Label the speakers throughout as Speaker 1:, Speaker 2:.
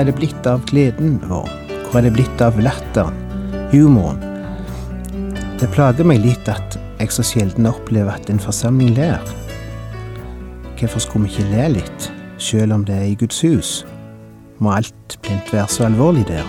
Speaker 1: Hvor er det blitt av gleden vår? Hvor er det blitt av latteren? Humoren? Det plager meg litt at jeg så sjelden opplever at en forsamling ler. Hvorfor skulle vi ikke le litt, sjøl om det er i Guds hus? Må alt plent være så alvorlig der?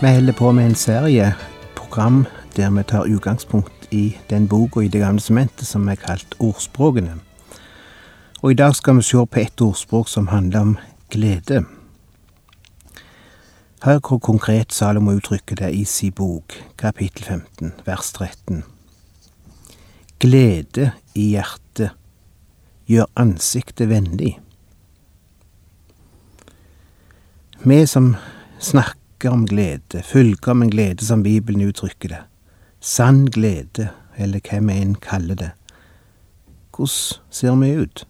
Speaker 1: Vi holder på med en serie program der vi tar utgangspunkt i den boka i Det gamle sementet som er kalt Ordspråkene. Og i dag skal vi se på et ordspråk som handler om glede. Hør hvor konkret Salomo uttrykker det i sin bok, kapittel 15, vers 13. Glede i hjertet gjør ansiktet vennlig. Vi som snakker om glede, fullkommen om en glede som Bibelen uttrykker det. Sann glede, eller hva vi enn kaller det. Hvordan ser vi ut?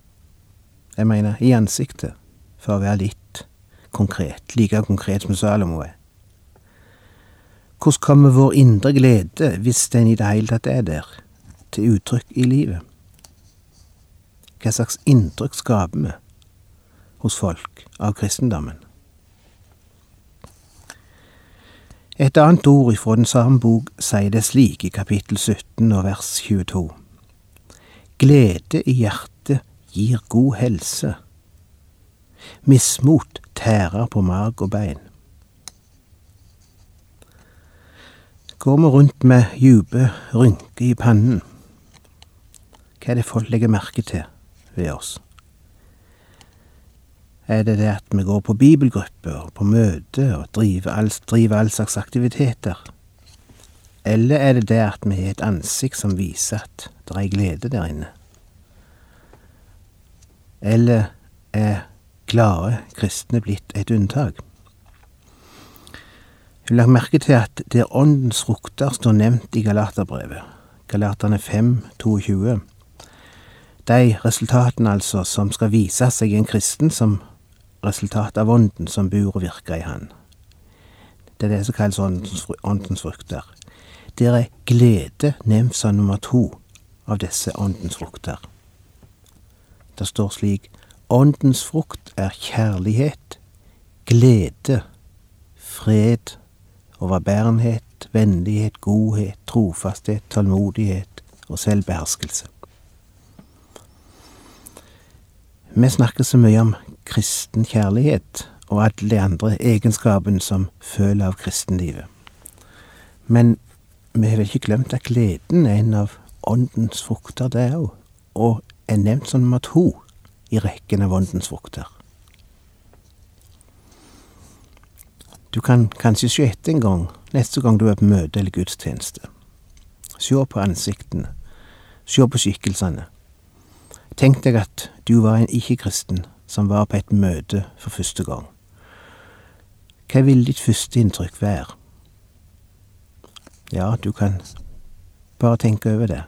Speaker 1: Jeg mener i ansiktet, for å være litt konkret, like konkret som Salomo er. Hvordan kommer vår indre glede, hvis den i det hele tatt er der, til uttrykk i livet? Hva slags inntrykk skaper vi hos folk av kristendommen? Et annet ord ifra den samme bok sier det slik i kapittel 17 og vers 22. Glede i hjertet gir god helse. Mismot tærer på marg og bein. Går vi rundt med dype rynker i pannen, hva er det folk legger merke til ved oss? Er det det at vi går på bibelgrupper, på møte og driver all, driver all slags aktiviteter? Eller er det det at vi har et ansikt som viser at det er glede der inne? Eller er glade kristne blitt et unntak? Jeg lagt merke til at der åndens frukter står nevnt i Galaterbrevet, Galaterne 5, 22, de resultatene altså som skal vise seg i en kristen som resultat av ånden som bor og virker i han. Det er det som kalles åndens, frukter. Der er glede som nummer to av disse åndens frukter. Det står slik Åndens frukt er kjærlighet, glede, fred, overbærenhet, vennlighet, godhet, trofasthet, tålmodighet og selvbeherskelse. Vi snakker så mye om kristen kjærlighet og alle de andre egenskapene som føler av kristenlivet. Men vi har ikke glemt at gleden er en av åndens frukter, det òg, og er nevnt som nummer to i rekken av åndens frukter. Du kan kanskje se etter en gang neste gang du er på møte eller gudstjeneste. Se på ansiktene, se på skikkelsene. Tenk deg at du var en ikke-kristen som var på et møte for første gang. Hva vil ditt første inntrykk være? Ja, du kan bare tenke over det.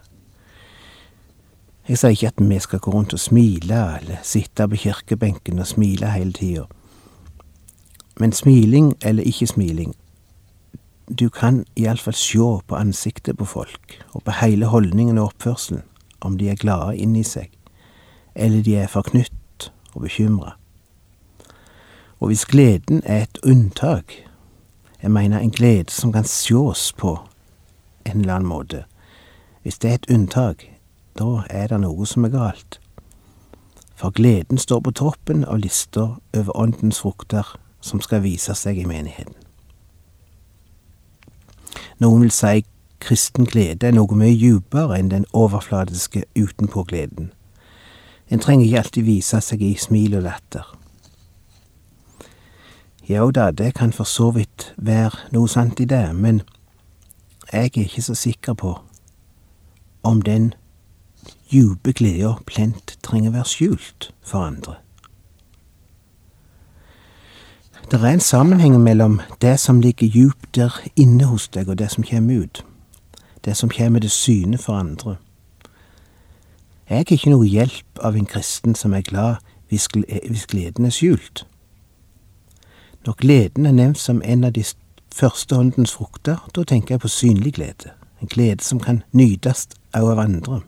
Speaker 1: Jeg sier ikke at vi skal gå rundt og smile, eller sitte på kirkebenken og smile hele tida. Men smiling eller ikke smiling, du kan iallfall sjå på ansiktet på folk, og på hele holdningen og oppførselen, om de er glade inni seg, eller de er forknytt og bekymra. Og hvis gleden er et unntak, jeg mener en glede som kan sjås på en eller annen måte, hvis det er et unntak, da er det noe som er galt. For gleden står på toppen av lista over åndens frukter som skal vise seg i menigheten. Noen vil si kristen glede er noe mye dypere enn den overfladiske utenpågleden. En trenger ikke alltid vise seg i smil og latter. Jo da, det kan for så vidt være noe sant i det, men jeg er ikke så sikker på om den djupe gleda plent trenger være skjult for andre. Det er en sammenheng mellom det som ligger djupt der inne hos deg, og det som kommer ut. Det som kommer til syne for andre. Jeg er ikke noe hjelp av en kristen som er glad hvis gleden er skjult. Når gleden er nevnt som en av de første åndens frukter, da tenker jeg på synlig glede, en glede som kan nytes òg av andre.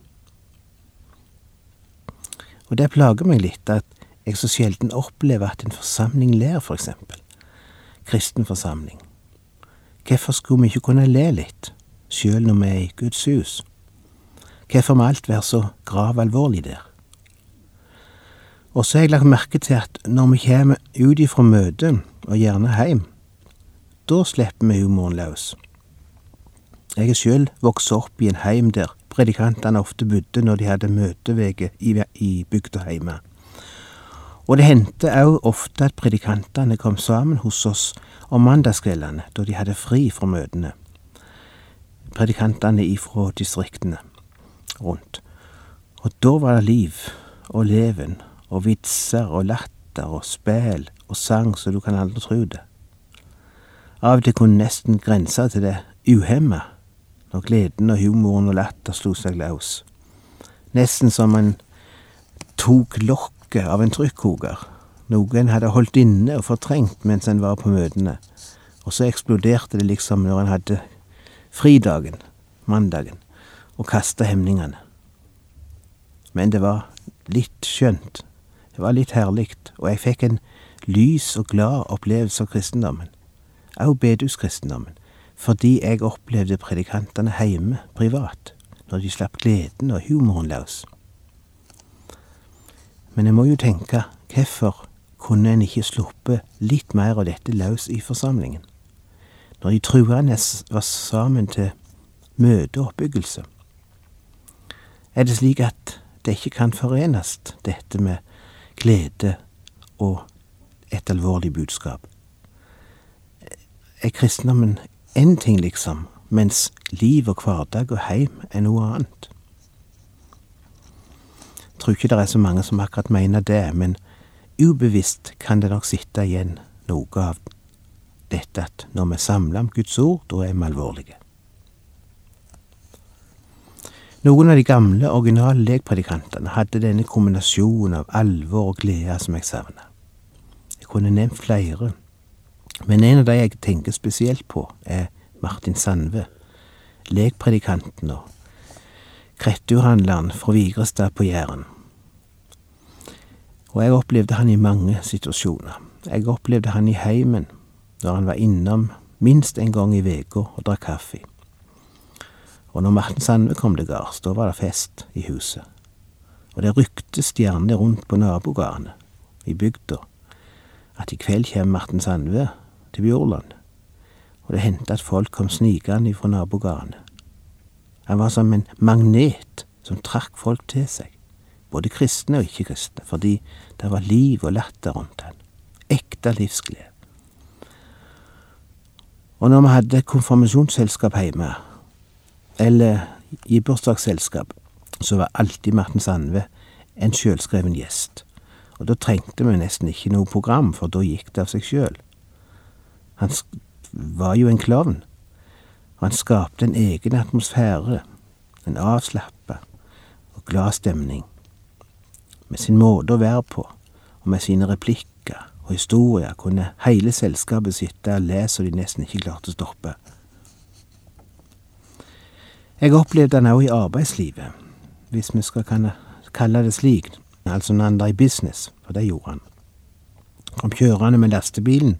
Speaker 1: Og det plager meg litt at jeg så sjelden opplever at en forsamling ler, for eksempel. Kristen forsamling. Hvorfor skulle vi ikke kunne le litt, sjøl når vi er i Guds hus? Hvorfor må alt være så gravalvorlig der? Og så har jeg lagt merke til at når vi kommer ut ifra møtet, og gjerne heim, da slipper vi humoren løs. Jeg er sjøl vokst opp i en heim der predikantene ofte bodde når de hadde møteveke i bygda hjemme. Og det hendte òg ofte at predikantene kom sammen hos oss om mandagskveldene, da de hadde fri fra møtene. Predikantene ifra distriktene rundt. Og da var det liv og leven og vitser og latter og spel og sang så du kan aldri tru det. Av og til kunne nesten grense til det uhemma, når gleden og humoren og latter slo seg løs. Nesten som en tok lokket av en trykkoker, noe en hadde holdt inne og fortrengt mens en var på møtene, og så eksploderte det liksom når en hadde fridagen, mandagen, og kaste hemningene. Men det var litt skjønt, det var litt herlig, og jeg fikk en lys og glad opplevelse av kristendommen, også bedehuskristendommen, fordi jeg opplevde predikantene heime, privat, når de slapp gleden og humoren løs. Men jeg må jo tenke, hvorfor kunne en ikke sluppet litt mer av dette løs i forsamlingen? Når de truende var sammen til møte og oppbyggelse. Er det slik at det ikke kan forenes, dette med glede og et alvorlig budskap. Er kristendommen én ting, liksom, mens liv og hverdag og heim er noe annet? Jeg tror ikke det er så mange som akkurat mener det, men ubevisst kan det nok sitte igjen noe av dette at når vi samler om Guds ord, da er vi alvorlige. Noen av de gamle, originale lekpredikantene hadde denne kombinasjonen av alvor og glede som jeg savner kunne nevnt flere, men en av de jeg tenker spesielt på, er Martin Sandve, lekpredikanten og kretturhandleren fra Vigrestad på Jæren. Og jeg opplevde han i mange situasjoner. Jeg opplevde han i heimen, når han var innom minst en gang i veka og drakk kaffe. Og når Martin Sandve kom til gards, da var det fest i huset. Og det ryktes gjerne rundt på nabogårdene i bygda at i kveld kommer Marten Sandve til Bjorland, og det hendte at folk kom snikende fra nabogårdene. Han var som en magnet som trakk folk til seg, både kristne og ikke-kristne, fordi det var liv og latter rundt han, ekte livsglede. Og når vi hadde konfirmasjonsselskap hjemme, eller i bursdagsselskap, så var alltid Marten Sandve en sjølskreven gjest og da trengte vi nesten ikke noe program, for da gikk det av seg sjøl. Han var jo en klovn, og han skapte en egen atmosfære, en avslappa og glad stemning, med sin måte å være på, og med sine replikker og historier kunne hele selskapet sitte og lese så de nesten ikke klarte å stoppe. Jeg opplevde han òg i arbeidslivet, hvis vi skal kalle det slik, altså når han drev business, for det gjorde han. Kom kjørende med lastebilen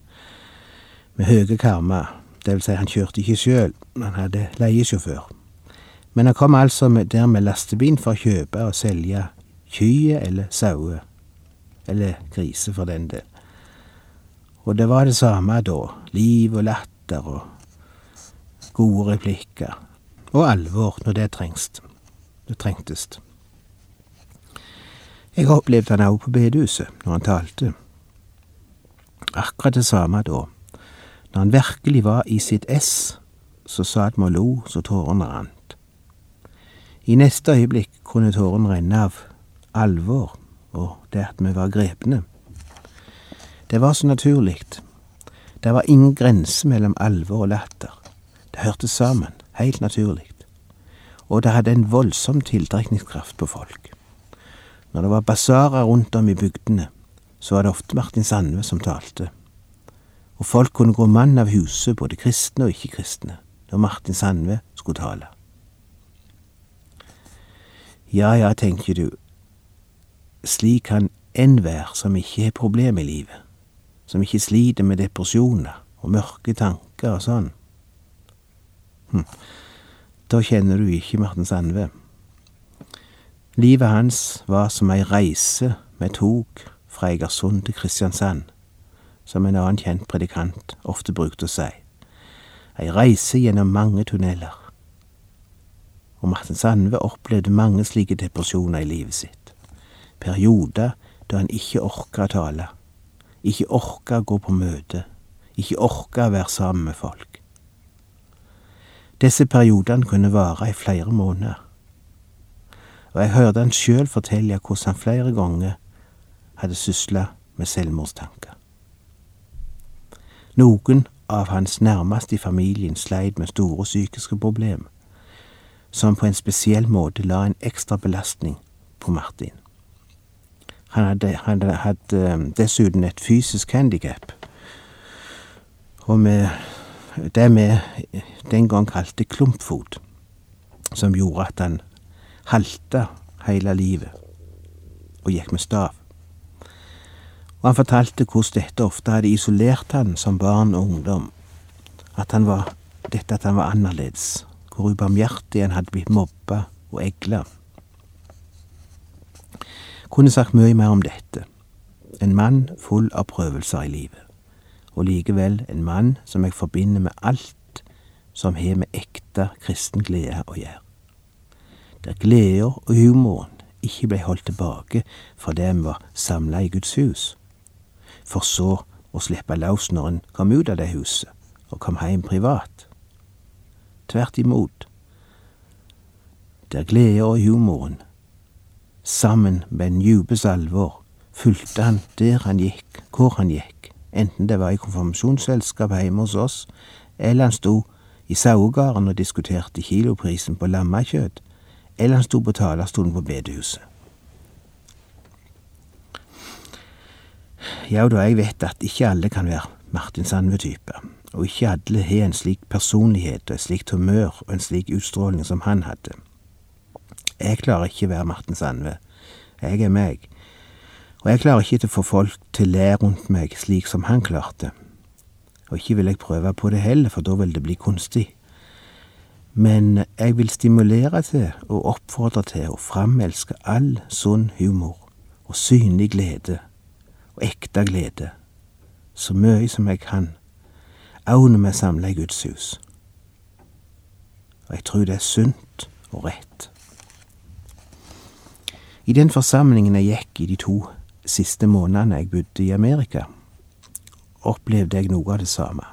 Speaker 1: med høye karmer, det vil si han kjørte ikke sjøl, han hadde leiesjåfør. Men han kom altså der med lastebilen for å kjøpe og selge kyr eller sauer, eller grise for den del. Og det var det samme da, liv og latter og gode replikker, og alvor når det trengs. Det trengtes. Jeg opplevde han òg på bedehuset når han talte. Akkurat det samme da. Når han virkelig var i sitt ess, så satt vi og lo så tårene rant. I neste øyeblikk kunne tårene renne av alvor og det at vi var grepne. Det var så naturlig. Det var ingen grense mellom alvor og latter. Det hørtes sammen, helt naturlig. Og det hadde en voldsom tiltrekningskraft på folk. Når det var basarer rundt om i bygdene, så var det ofte Martin Sandve som talte. Og folk kunne gå mann av huset, både kristne og ikke-kristne, når Martin Sandve skulle tale. Ja, ja, tenker du, slik kan enhver som ikke har problem i livet, som ikke sliter med depresjoner og mørke tanker og sånn. Hm. Da kjenner du ikke Martin Sandve. Livet hans var som ei reise med tog fra Egersund til Kristiansand, som en annen kjent predikant ofte brukte å si. Ei reise gjennom mange tunneler. Og Martin Sandve opplevde mange slike depresjoner i livet sitt perioder da han ikke orka å tale, ikke orka å gå på møte, ikke orka å være sammen med folk. Disse periodene kunne vare i flere måneder, og jeg hørte han sjøl fortelle hvordan han flere ganger hadde sysla med selvmordstanker. Noen av hans nærmeste i familien sleit med store psykiske problemer, som på en spesiell måte la en ekstra belastning på Martin. Han hadde, han hadde um, dessuten et fysisk handikap. Og med det vi den gang kalte klumpfot, som gjorde at han halta hele livet og gikk med stav. Og han fortalte hvordan dette ofte hadde isolert han som barn og ungdom. At han var, dette at han var annerledes, hvor ubarmhjertig han hadde blitt mobba og egla. Kunne sagt mye mer om dette. En mann full av prøvelser i livet, og likevel en mann som jeg forbinder med alt som har med ekte kristen glede å gjøre. Der gleda og humoren ikke ble holdt tilbake fordi vi var samla i Guds hus, for så å slippe løs når en kom ut av det huset og kom hjem privat. Tvert imot. Der gleda og humoren Sammen med en djupes alvor fulgte han der han gikk, hvor han gikk, enten det var i konfirmasjonsselskap hjemme hos oss, eller han sto i sauegarden og diskuterte kiloprisen på lammekjøtt, eller han sto på talerstolen på bedehuset. Ja da, jeg vet at ikke alle kan være Martin Sandve-type, og ikke alle har en slik personlighet og et slikt humør og en slik utstråling som han hadde. Jeg klarer ikke å være Martin Sandve. Jeg er meg. Og jeg klarer ikke til å få folk til å le rundt meg slik som han klarte. Og ikke vil jeg prøve på det heller, for da vil det bli kunstig. Men jeg vil stimulere til og oppfordre til å framelske all sunn humor og synlig glede og ekte glede, så mye som jeg kan, òg når vi samler i Guds hus. Og jeg tror det er sunt og rett. I den forsamlingen jeg gikk i de to siste månedene jeg bodde i Amerika, opplevde jeg noe av det samme.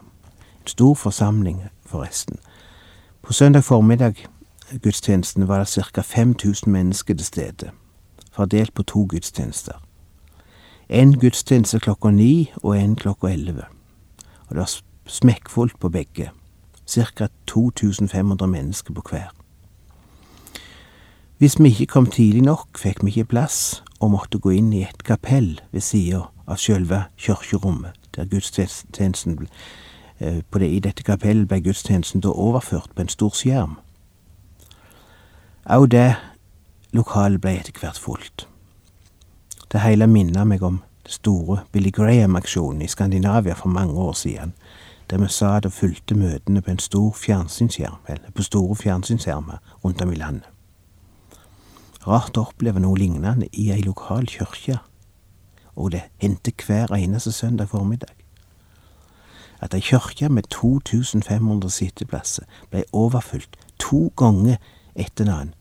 Speaker 1: En stor forsamling, forresten. På søndag formiddag gudstjenesten var det ca. 5000 mennesker til stede, fordelt på to gudstjenester. En gudstjeneste klokka ni og en klokka elleve. Og det var smekkfullt på begge. Ca. 2500 mennesker på hver. Hvis vi ikke kom tidlig nok, fikk vi ikke plass og måtte gå inn i et kapell ved sida av sjølve kirkerommet, der gudstjenesten eh, på det, I dette kapellet ble gudstjenesten da overført på en stor skjerm. Òg det lokalet ble etter hvert fullt. Det hele minner meg om det store Billy Graham-aksjonen i Skandinavia for mange år siden, der vi satt og fulgte møtene på en stor fjernsynsskjerm, eller på store fjernsynsskjermer rundt om i landet. Rart å oppleve noe lignende i ei lokal kirke, og det hendte hver eneste søndag formiddag. At ei kirke med 2500 sitteplasser ble overfylt to ganger etter en annen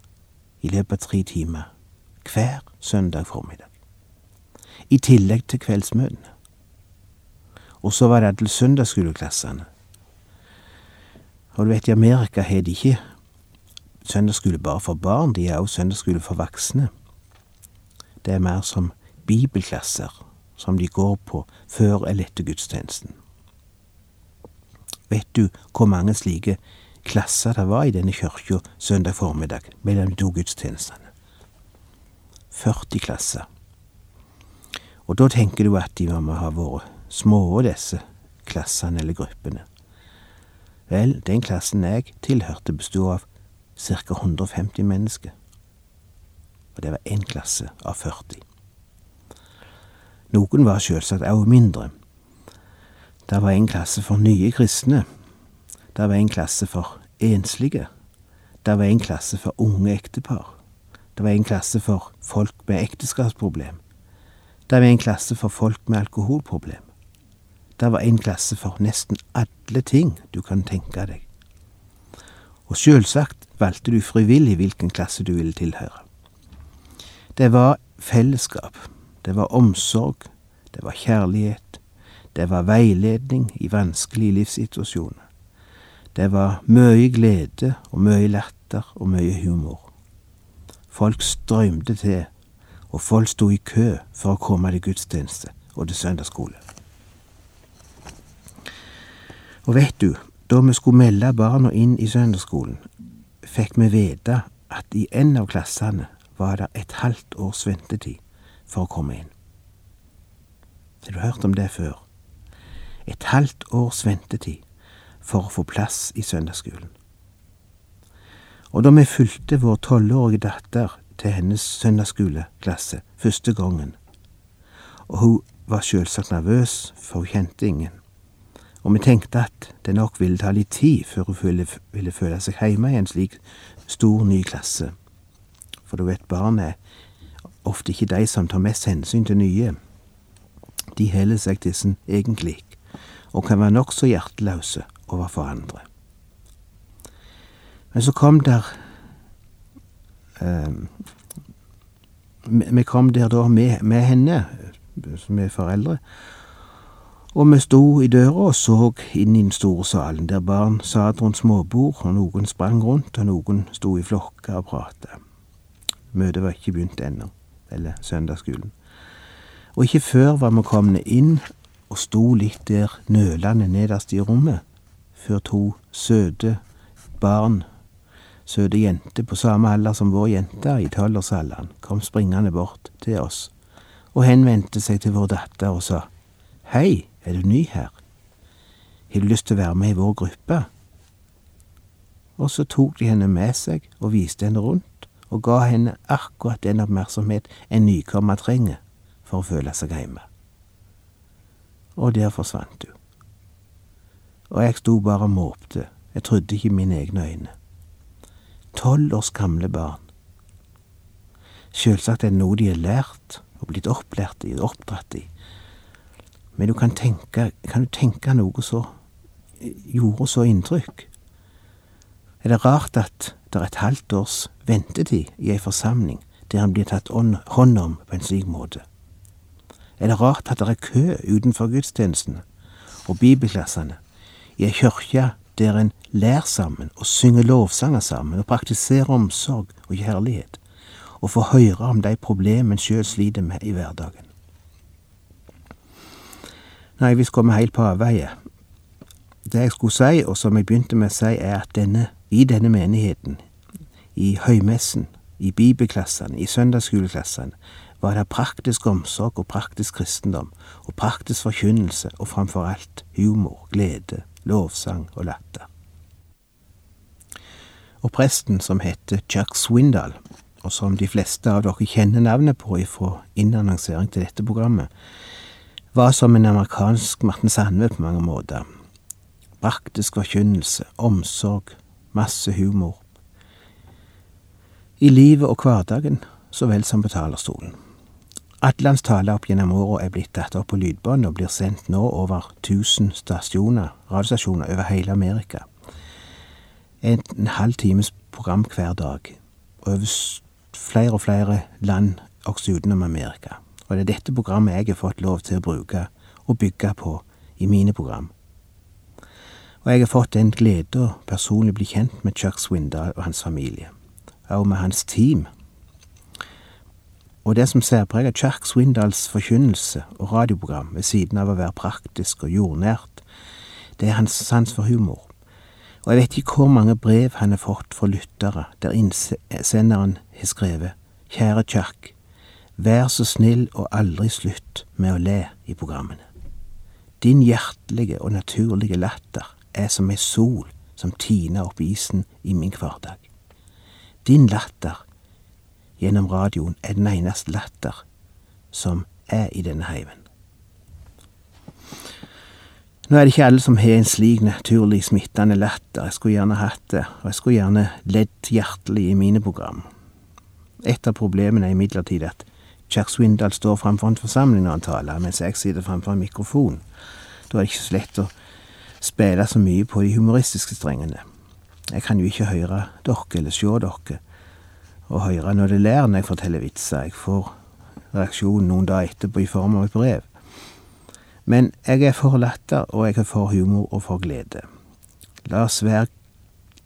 Speaker 1: i løpet av tre timer hver søndag formiddag. I tillegg til kveldsmøtene. Og så var det til søndagsskoleklassene. Og du vet, i Amerika har de ikke søndagsskole bare for barn, de er også søndagsskole for voksne. Det er mer som bibelklasser som de går på før eller etter gudstjenesten. Vet du hvor mange slike klasser det var i denne kirka søndag formiddag mellom de to gudstjenestene? 40 klasser. Og da tenker du at de må ha vært små, disse klassene eller gruppene. Vel, den klassen jeg tilhørte, bestod av ca. 150 mennesker. Og det var én klasse av 40. Noen var sjølsagt også mindre. Det var en klasse for nye kristne. Det var en klasse for enslige. Det var en klasse for unge ektepar. Det var en klasse for folk med ekteskapsproblem. Det var en klasse for folk med alkoholproblem. Det var en klasse for nesten alle ting du kan tenke deg. Og sjølsagt valgte du frivillig hvilken klasse du ville tilhøre. Det var fellesskap, det var omsorg, det var kjærlighet, det var veiledning i vanskelige livssituasjoner. Det var mye glede og mye latter og mye humor. Folk strømte til, og folk sto i kø for å komme til gudstjeneste og til søndagsskole. Og vet du, da vi skulle melde barna inn i søndagsskolen, fikk vi vite at i en av klassene var det et halvt års ventetid for å komme inn. Har du hørt om det før? Et halvt års ventetid for å få plass i søndagsskolen. Og da vi fulgte vår tolvårige datter til hennes søndagsskoleklasse første gangen, og hun var sjølsagt nervøs, for hun kjente ingen, og vi tenkte at det nok ville ta litt tid før hun ville, ville føle seg hjemme i en slik stor, ny klasse, for du vet, barn er ofte ikke de som tar mest hensyn til nye de heller seg til sin egen klikk, og kan være nokså hjerteløse overfor andre. Men så kom der eh, Vi kom der da med, med henne, som er foreldre, og vi sto i døra og så inn i den store salen, der barn satt rundt småbord, og noen sprang rundt, og noen sto i flokker og pratet. Møtet var ikke begynt ennå, eller søndagsskolen og ikke før var vi kommet inn og sto litt der nølende nederst i rommet, før to søte barn, søte jenter på samme alder som vår jente i tolvårsalderen, kom springende bort til oss og henvendte seg til vår datter og sa Hei, er du ny her? Har du lyst til å være med i vår gruppe? Og så tok de henne med seg og viste henne rundt og ga henne akkurat den oppmerksomhet en nykommer trenger for å føle seg hjemme. Og der forsvant du. Og jeg sto bare og måpte, jeg trodde ikke mine egne øyne. Tolv års gamle barn. Selvsagt er det noe de har lært og blitt opplært i og oppdratt i. Men du kan tenke, kan du tenke noe som gjorde så inntrykk? Er det rart at det er et halvt års ventetid i ei forsamling der han blir tatt hånd om på en slik måte? er det rart at det er kø utenfor gudstjenestene og bibelklassene i ei kirke der en lærer sammen og synger lovsanger sammen og praktiserer omsorg og kjærlighet, og får høre om de problemene en sjøl sliter med i hverdagen. Nei, vi skal komme helt på avveie. Det jeg skulle si, og som jeg begynte med å si, er at denne, i denne menigheten, i høymessen, i bibelklassene, i søndagsskoleklassene, var det praktisk omsorg og praktisk kristendom, og praktisk forkynnelse, og framfor alt humor, glede, lovsang og latter. Og presten, som heter Chuck Swindal, og som de fleste av dere kjenner navnet på ifra innannonsering til dette programmet, var som en amerikansk Martin Sandve på mange måter. Praktisk forkynnelse, omsorg, masse humor. I livet og hverdagen så vel som på talerstolen. Atlands taler opp gjennom åra er blitt tatt opp på lydbånd og blir sendt nå over 1000 stasjoner, radiostasjoner over hele Amerika. En, en halv times program hver dag, over flere og flere land også utenom Amerika. Og det er dette programmet jeg har fått lov til å bruke og bygge på i mine program. Og jeg har fått den glede å personlig bli kjent med Chuck Swindal og hans familie, og med hans team. Og det som særpreger Chuck Swindals forkynnelse og radioprogram, ved siden av å være praktisk og jordnært, det er hans sans for humor. Og jeg vet ikke hvor mange brev han har fått fra lyttere der innsenderen har skrevet Kjære Chuck, vær så snill og aldri slutt med å le i programmene. Din hjertelige og naturlige latter er som ei sol som tiner opp isen i min hverdag. Din latter gjennom radioen er den eneste latter som er i denne heimen. Nå er det ikke alle som har en slik naturlig smittende latter, jeg skulle gjerne hatt det, og jeg skulle gjerne ledd hjertelig i mine program. Et av problemene er imidlertid at Chuck Swindal står framfor en forsamling når han taler, mens jeg sitter framfor en mikrofon. Da er det ikke så lett å spille så mye på de humoristiske strengene. Jeg kan jo ikke høre dere eller se dere, og høre når det ler når jeg forteller vitser. Jeg får reaksjon noen dager etterpå i form av et brev. Men jeg er for latter, og jeg er for humor og for glede. La oss være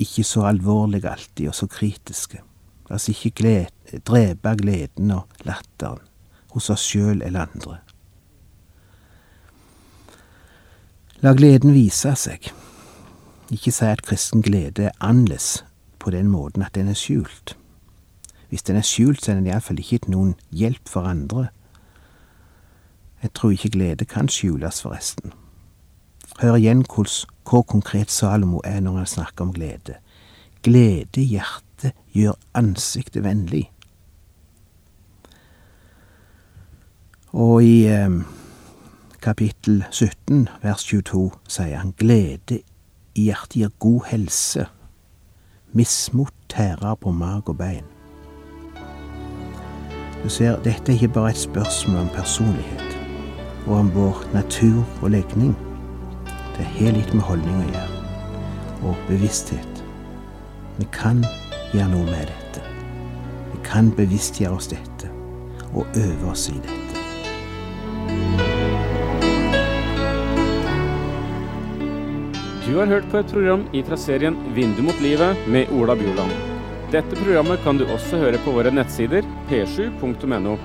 Speaker 1: ikke så alvorlige alltid, og så kritiske. La oss ikke glede, drepe gleden og latteren hos oss sjøl eller andre. La gleden vise seg. Ikke si at kristen glede er annerledes på den måten at den er skjult. Hvis den er skjult, så er den iallfall ikke noen hjelp for andre jeg tror ikke glede kan skjules, forresten. Hør igjen hvor konkret Salomo er når han snakker om glede. Glede i hjertet gjør ansiktet vennlig. Og i eh, kapittel 17, vers 22, sier han glede i hjertet gir god helse. Mismot tærer på mag og bein. Du ser, dette er ikke bare et spørsmål om personlighet og om vår natur og legning. Det har litt med holdning å gjøre, og bevissthet. Vi kan gjøre noe med dette. Vi kan bevisstgjøre oss dette, og øve oss i dette.
Speaker 2: Du har hørt på et program i traserien Vindu mot livet med Ola Bjoland. Dette programmet kan du også høre på våre nettsider p7.no.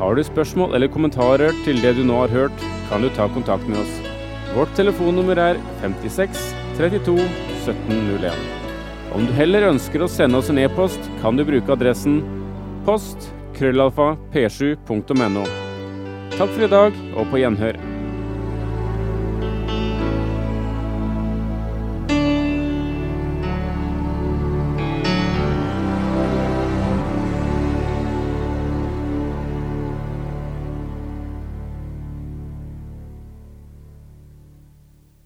Speaker 2: Har du spørsmål eller kommentarer til det du nå har hørt, kan du ta kontakt med oss. Vårt telefonnummer er 56 32 1701. Om du heller ønsker å sende oss en e-post, kan du bruke adressen post krøllalfa p7.no. Takk for i dag, og på gjenhør.